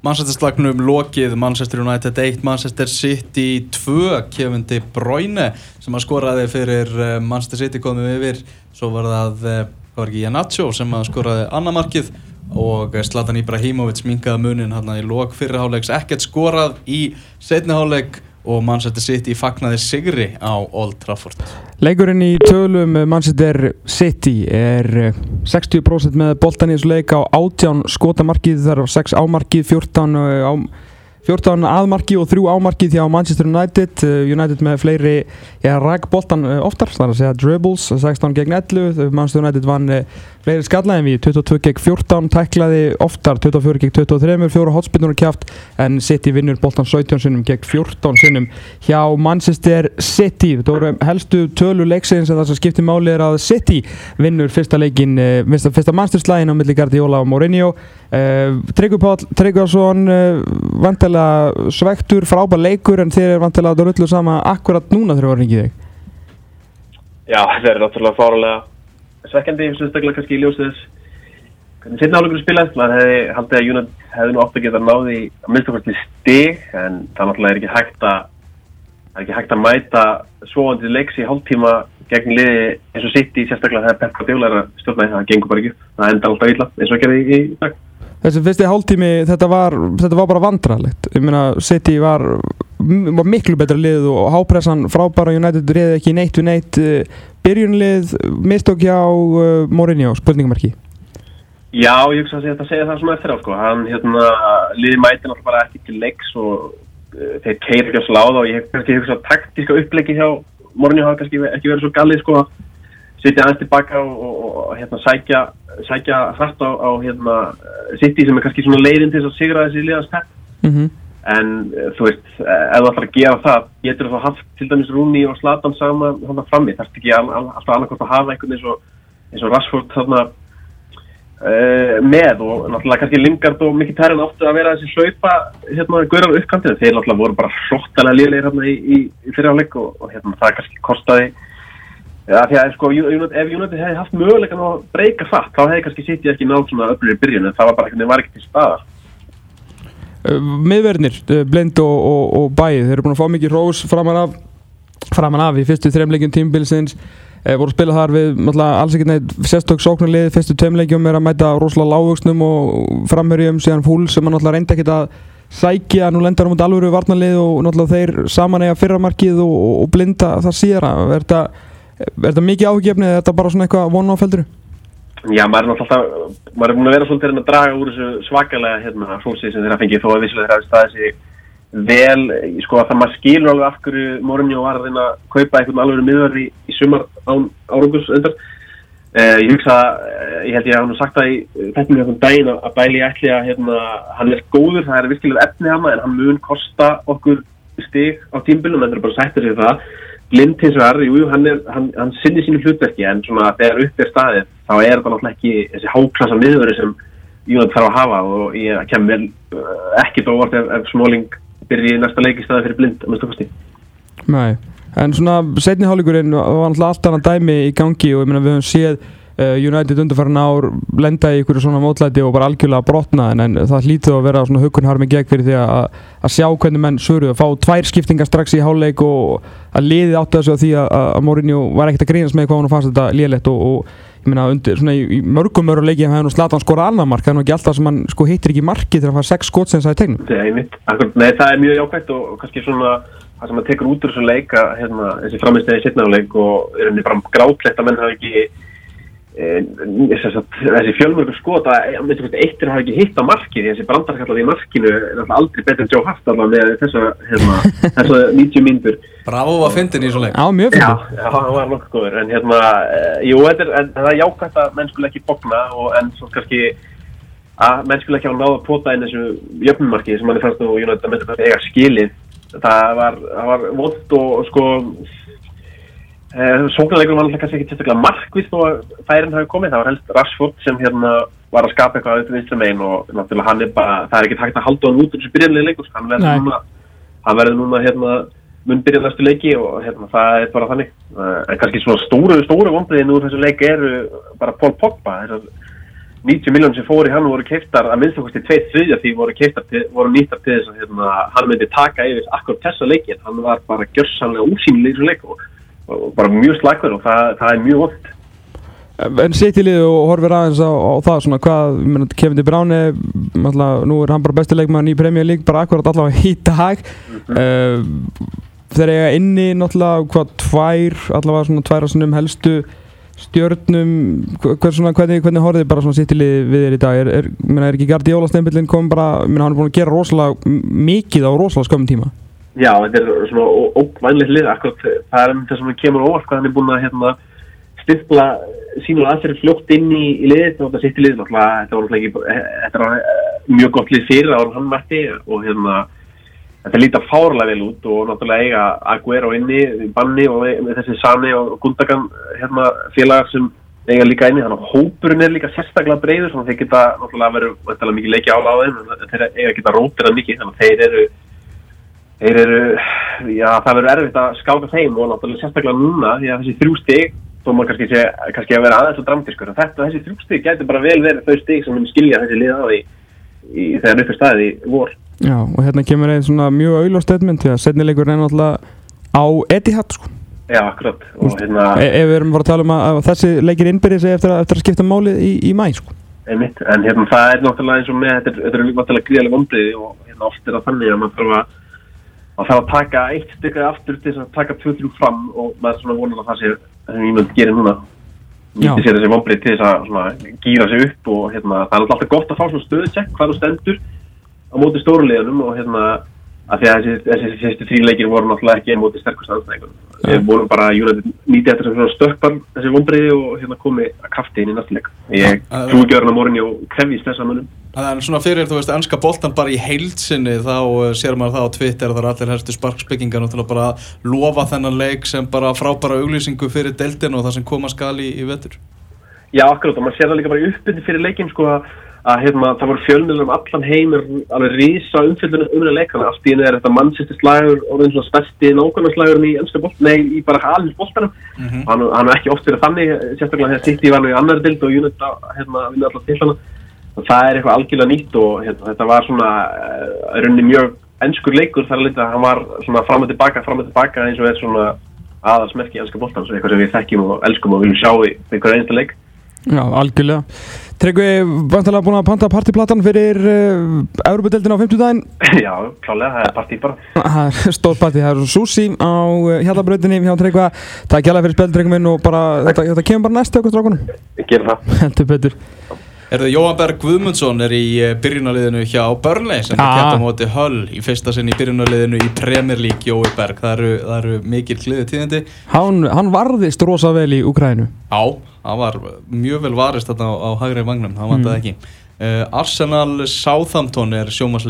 Manchester-slagnum lokið Manchester United 1, Manchester City 2, Kevin De Bruyne sem að skoraði fyrir eh, Manchester City komum yfir, svo var það eh, hvað var ekki, Janacho sem að skoraði annamarkið og Zlatan Ibrahimovic mingaði munin hann í lok fyrirháleiks ekkert skorað í setniháleik og Manchester City fagnaði sigri á Old Trafford. Leikurinn í tölum Manchester City er 60% eh, með boltan í þessu leik á 18 skotamarkið, þar á 6 ámarkið, 14 á 14 aðmarki og 3 ámarkið hjá Manchester United. Uh, United með fleiri ja, rækboltan uh, oftar, þar að segja dribbles 16 gegn 11, Manchester United vann fleiri skallæðin við. 22 gegn 14 tæklaði oftar. 24 gegn 23, fjóra hotspinnur kjáft en City vinnur boltan 17 sinnum gegn 14 sinnum hjá Manchester City. Þetta voru helstu tölu leiksins en það sem skiptir máli er að City vinnur fyrsta leikin, fyrsta mannstörslægin á milli Guardiola og Mourinho. Tryggur Pál Tryggvarsson vantilega svektur, frábær leikur en þeir er vantilega að rullu sama akkurat núna þegar það var hengið þig? Já, það er náttúrulega fáralega svekkandi, sérstaklega kannski í ljósið þess hvernig setna álugur spilaðist. Maður hefði haldið að Júnat hefði nú átt að geta náði að minnstakorti stig en það náttúrulega er ekki hægt að það er ekki hægt að mæta svoandi leiks í hálftíma gegn liði eins og sitt í sérstaklega þegar Peppa Djólar stjórnaði það gengur bara ekki, það enda alltaf illa eins og gerði í dag þessi fyrsti hálftími þetta var, þetta var bara vandralegt ég meina City var, var miklu betra lið og hápressan frábæra United reyði ekki neitt við neitt eh, byrjunlið, mistókja á uh, Mourinho, spurningamarki Já, ég hugsa að þetta segja það svona eftir á sko, hann hérna liði mætin alltaf bara ekki til leiks og uh, þeir keir ekki á sláða og ég hugsa að taktíska upplegi hjá Mourinho hafa kannski ekki verið svo gallið sko sitja aðeins tilbaka og, og, og hérna, sækja, sækja hrætt á, á hérna, City sem er kannski svona leiðin til að sigra þessi liðanspepp mm -hmm. en eh, þú veist, eh, ef þú ætlar að gera það getur þú haft til dæmis Rúni og Zlatan saman hann frammi, þarf ekki all, all, alltaf annarkort að hafa einhvern eins og, eins og Rashford þarna uh, með? Og náttúrulega kannski Lingard og Mikki Terren áttu að vera þessi hlaupa hérna, guðrar uppkantið, þeir náttúrulega voru bara hróttalega liðleir hérna í, í, í fyriráleik og hérna það kannski kostaði Já, því að sko, ef United hefði haft möguleikan að breyka fatt, þá hefði kannski City ekki nátt svona öflur í byrjun, en það var bara það var ekki til staðar. Uh, Miðverðnir, uh, Blind og, og, og Bæði, þeir eru búin að fá mikið rós framan af, framan af í fyrstu þreimleikjum tímbilsins, eh, voru að spila þar við alls ekkert neitt sérstök sóknarlið, fyrstu tveimleikjum er að mæta rosalega lágvöksnum og framhörjum síðan fúl sem hann náttúrulega reynda ekkert að sækja, nú lendar út alvöru varnarlið og náttúrulega þeir saman eiga fyrramarkið og, og blinda það síðara, Er þetta mikið áhugjefni eða er þetta bara svona eitthvað vonu á felduru? Já, maður er náttúrulega, maður er búin að vera svolítið að draga úr þessu svakalega hérna fólksið sem þeirra fengið þó að vissilega þeirra hafi staðið sér vel, sko að það maður skilur alveg af hverju Mourinho var að reyna að kaupa einhvern alveg miðverði í, í sumar án árangus endar. Eh, ég hugsa, eh, ég held ég að hann sagt það í þetta mjög um daginn að bæli ætli að hérna, hann er góður, það er virkilega efni hana en hann mun kosta okkur stig á tímbilum, það er bara sættir sér það Blind hins vegar, jú, hann, hann, hann sinni sínu hlutverki en svona þegar upp er staðið þá er það náttúrulega ekki þessi háklassa miðvöru sem Júnat þarf að hafa og ég kem vel uh, ekki dóvart ef, ef Smáling byrjir í næsta leiki staðið fyrir Blind að minnstu kosti. Nei, en svona setniháligurinn var alltaf allt annað dæmi í gangi og ég meina við höfum séð United undarfærin ár lenda í ykkur svona mótlæti og bara algjörlega brotna en, en það hlýttu að vera svona hugunharmi gegn fyrir því að, að sjá hvernig menn svöruð að fá tvær skiptingar strax í háluleik og að liði átti þessu að því að, að Mourinho var ekkert að grínast með hvað hann fannst þetta liðlegt og, og ég meina undir svona í, í mörgum mörgum leiki hann slatað hann skora annar mark, það er nú ekki alltaf sem hann sko hittir ekki marki þegar hann fær sex skottsins að tegnum. Nei, það er mjög jákvæmt og kannski svona það sem hann tekur út úr þessu leika hérna, þessi framistegi setnaðuleik og er henni bara grátlegt að menn hafa ekki Eh, þessi fjölmörgur skot að eittir hafa ekki hitt á markið þessi brandarkallar í markinu er aldrei betur en Joe Hart allavega með þessa hérna, þessa 90 myndur Bravo að fyndin í svo leik. Já, mjög fyndin Já, það var nokkuð góður en hérna, e, jú, þetta er, en, það er jákvæmt að menn skulle ekki bókna og en svo kannski að menn skulle ekki hafa náða að pota inn þessu jöfnumarkið sem manni fannst og Jónætt að mynda eiga skilið. Það var, var vond og sko Eh, Sóknarleikur var alltaf kannski ekki sérstaklega markvist og færin hafi komið, það var helst Rashford sem hérna var að skapa eitthvað auðvitað vinstra megin og náttúrulega hann er bara, það er ekki takt að halda hann út þessu byrjanlega leikur, hann verður núna, hann verður núna hérna mun byrja næstu leiki og hérna það er bara þannig, eh, en kannski svona stóru, stóru vonbreiðin úr þessu leiki eru bara Pól Pogba, þessar 90 miljónir sem fór í hann voru keiftar að minnst okkur til tveit þriðja því voru keiftar voru nýttar til þess að hérna, hann myndi taka yfir akkur þessa leikin, hann var bara gjörsanlega úsýnileg í þessu leik og, og bara mjög slagur og það, það er mjög vond En sittilið og horfir aðeins á, á það svona hvað, Bruyne alltaf, nú er hann bara bestileikmann í Premier League bara akkurat allavega í dag. Uh, þegar ég er inni náttúrulega hvað tvær, allavega svona tvær á sinnum helstu stjörnum. Hver, svona, hvernig, hvernig horfið bara svona sittilið við þér í dag? Er, er, meina, er ekki Gardi Ólasteinbillin kom bara, hann er búin að gera rosalega mikið á rosalega skömmum tíma Já, þetta er svona óvænlegt lið akkurat, það er það sem kemur óvart hvað hann er búin að hérna, stimpla sínur aðferð fljótt inn í, í liðið og þetta liðið náttúrulega, þetta var ekki, þetta var eh, mjög gott lið fyrir ára hann mætti og hérna þetta lítar fárlega vel út og náttúrulega eiga Aguero inni, Banni og með þessi Sani og Gundagan hérna félagar sem eiga líka inni þannig að hópurinn er líka sérstaklega breyður þannig að þeir geta náttúrulega verið mikið leikja ála á þeim en þeir eiga geta rótir að mikið þannig að þeir eru þeir eru, já það verður erfitt að skáka þeim og náttúrulega sérstaklega núna því að þessi þrjú stig þó maður kannski sé kannski að vera aðeins og dramtiskur þetta þessi þrjú stig getur bara vel verið þau stig sem mun skilja þessi lið á í, í þegar upp er staðið í vor. Já og hérna kemur einn svona mjög auðlóð stöðmynd því að setnilegur er náttúrulega á Etihad sko. Já akkurat hérna e ef við erum bara að tala um að, að þessi leikir innbyrði sig eftir, eftir að skipta málið í, í mæ sko. Einmitt, en hérna það er náttúrulega eins og með þetta er, þetta er náttúrulega gríðarlega vonbriði og hérna oft er það þannig að maður þarf að að það að taka eitt stykkað aftur til þess að taka 2-3 fram og maður svona vonar að það sé sem ég myndi gerir núna. Nýtti sér þessi vonbrið til þess að svona gýra sig upp og hérna það er alltaf gott að fá svona stöðutsekk hvað þú stendur á móti stóruleganum og hérna að því að þessi, þessi fyrstu þrýleikir voru náttúrulega ekki einn móti sterkust aðstæðingum við vorum bara United nýtti eftir svona stökkbann þessi vonbriði og hérna komi að krafti inn í næstuleik ég trúi ekki örna morinni og krefist þessa er svona fyrir, þú veist, ennska boltan bara í heilsinni þá uh, sér maður það á Twitter það er allir helstu sparkspekkingar og bara lofa þennan leik sem bara frábæra auglýsingu fyrir deildinu og það sem koma skal í, í vettur. Já, akkurát og maður sér það líka bara í uppbytti fyrir leikin sko að, að hérna, það voru fjölmiðlum um allan heimur alveg rísa umfjöldunum umræða leikana allt í henni er þetta mannsýsti slagur og eins og spesti nákvæmlega í ennska bolt nei, í bara alveg boltanum mm -hmm. hann, hann er ekki oft verið þannig, sérstaklega til það er eitthvað algjörlega nýtt og hérna, þetta var svona uh, runni mjög ennskur leikur þar að hann var svona fram og tilbaka, fram og tilbaka eins og er svona aðalsmerki í ennska bóltan svo eitthvað sem við þekkjum og elskum og viljum sjá í einhverja einsta leik. Já, algjörlega. Tryggvi, vantilega búin að panta partyplatan fyrir uh, Európa-deltina á 50 daginn Já, klálega, það er partí bara. Það er stór partí, það er Susi á Hjallabrautinni hjá Tryggva. Takk hjá fyrir spil, Tryggvi minn og bara, þetta, þetta kemur bara næst okkur strákunum. Ég ger það. Heldur betur Erðu Jóhann Berg Guðmundsson er í byrjunarliðinu hjá Burnley sem er kætt á móti Hull í fyrsta sinn í byrjunarliðinu í Premier League Jói Berg, það eru, það eru mikil kliðið tíðindi. Hann, hann varðist rosa vel í Ukrænu Já, hann var mjög vel varist þarna á, á hægri vagnum, það vantaði mm. ekki. Uh, Arsenal Southampton er sjómasleik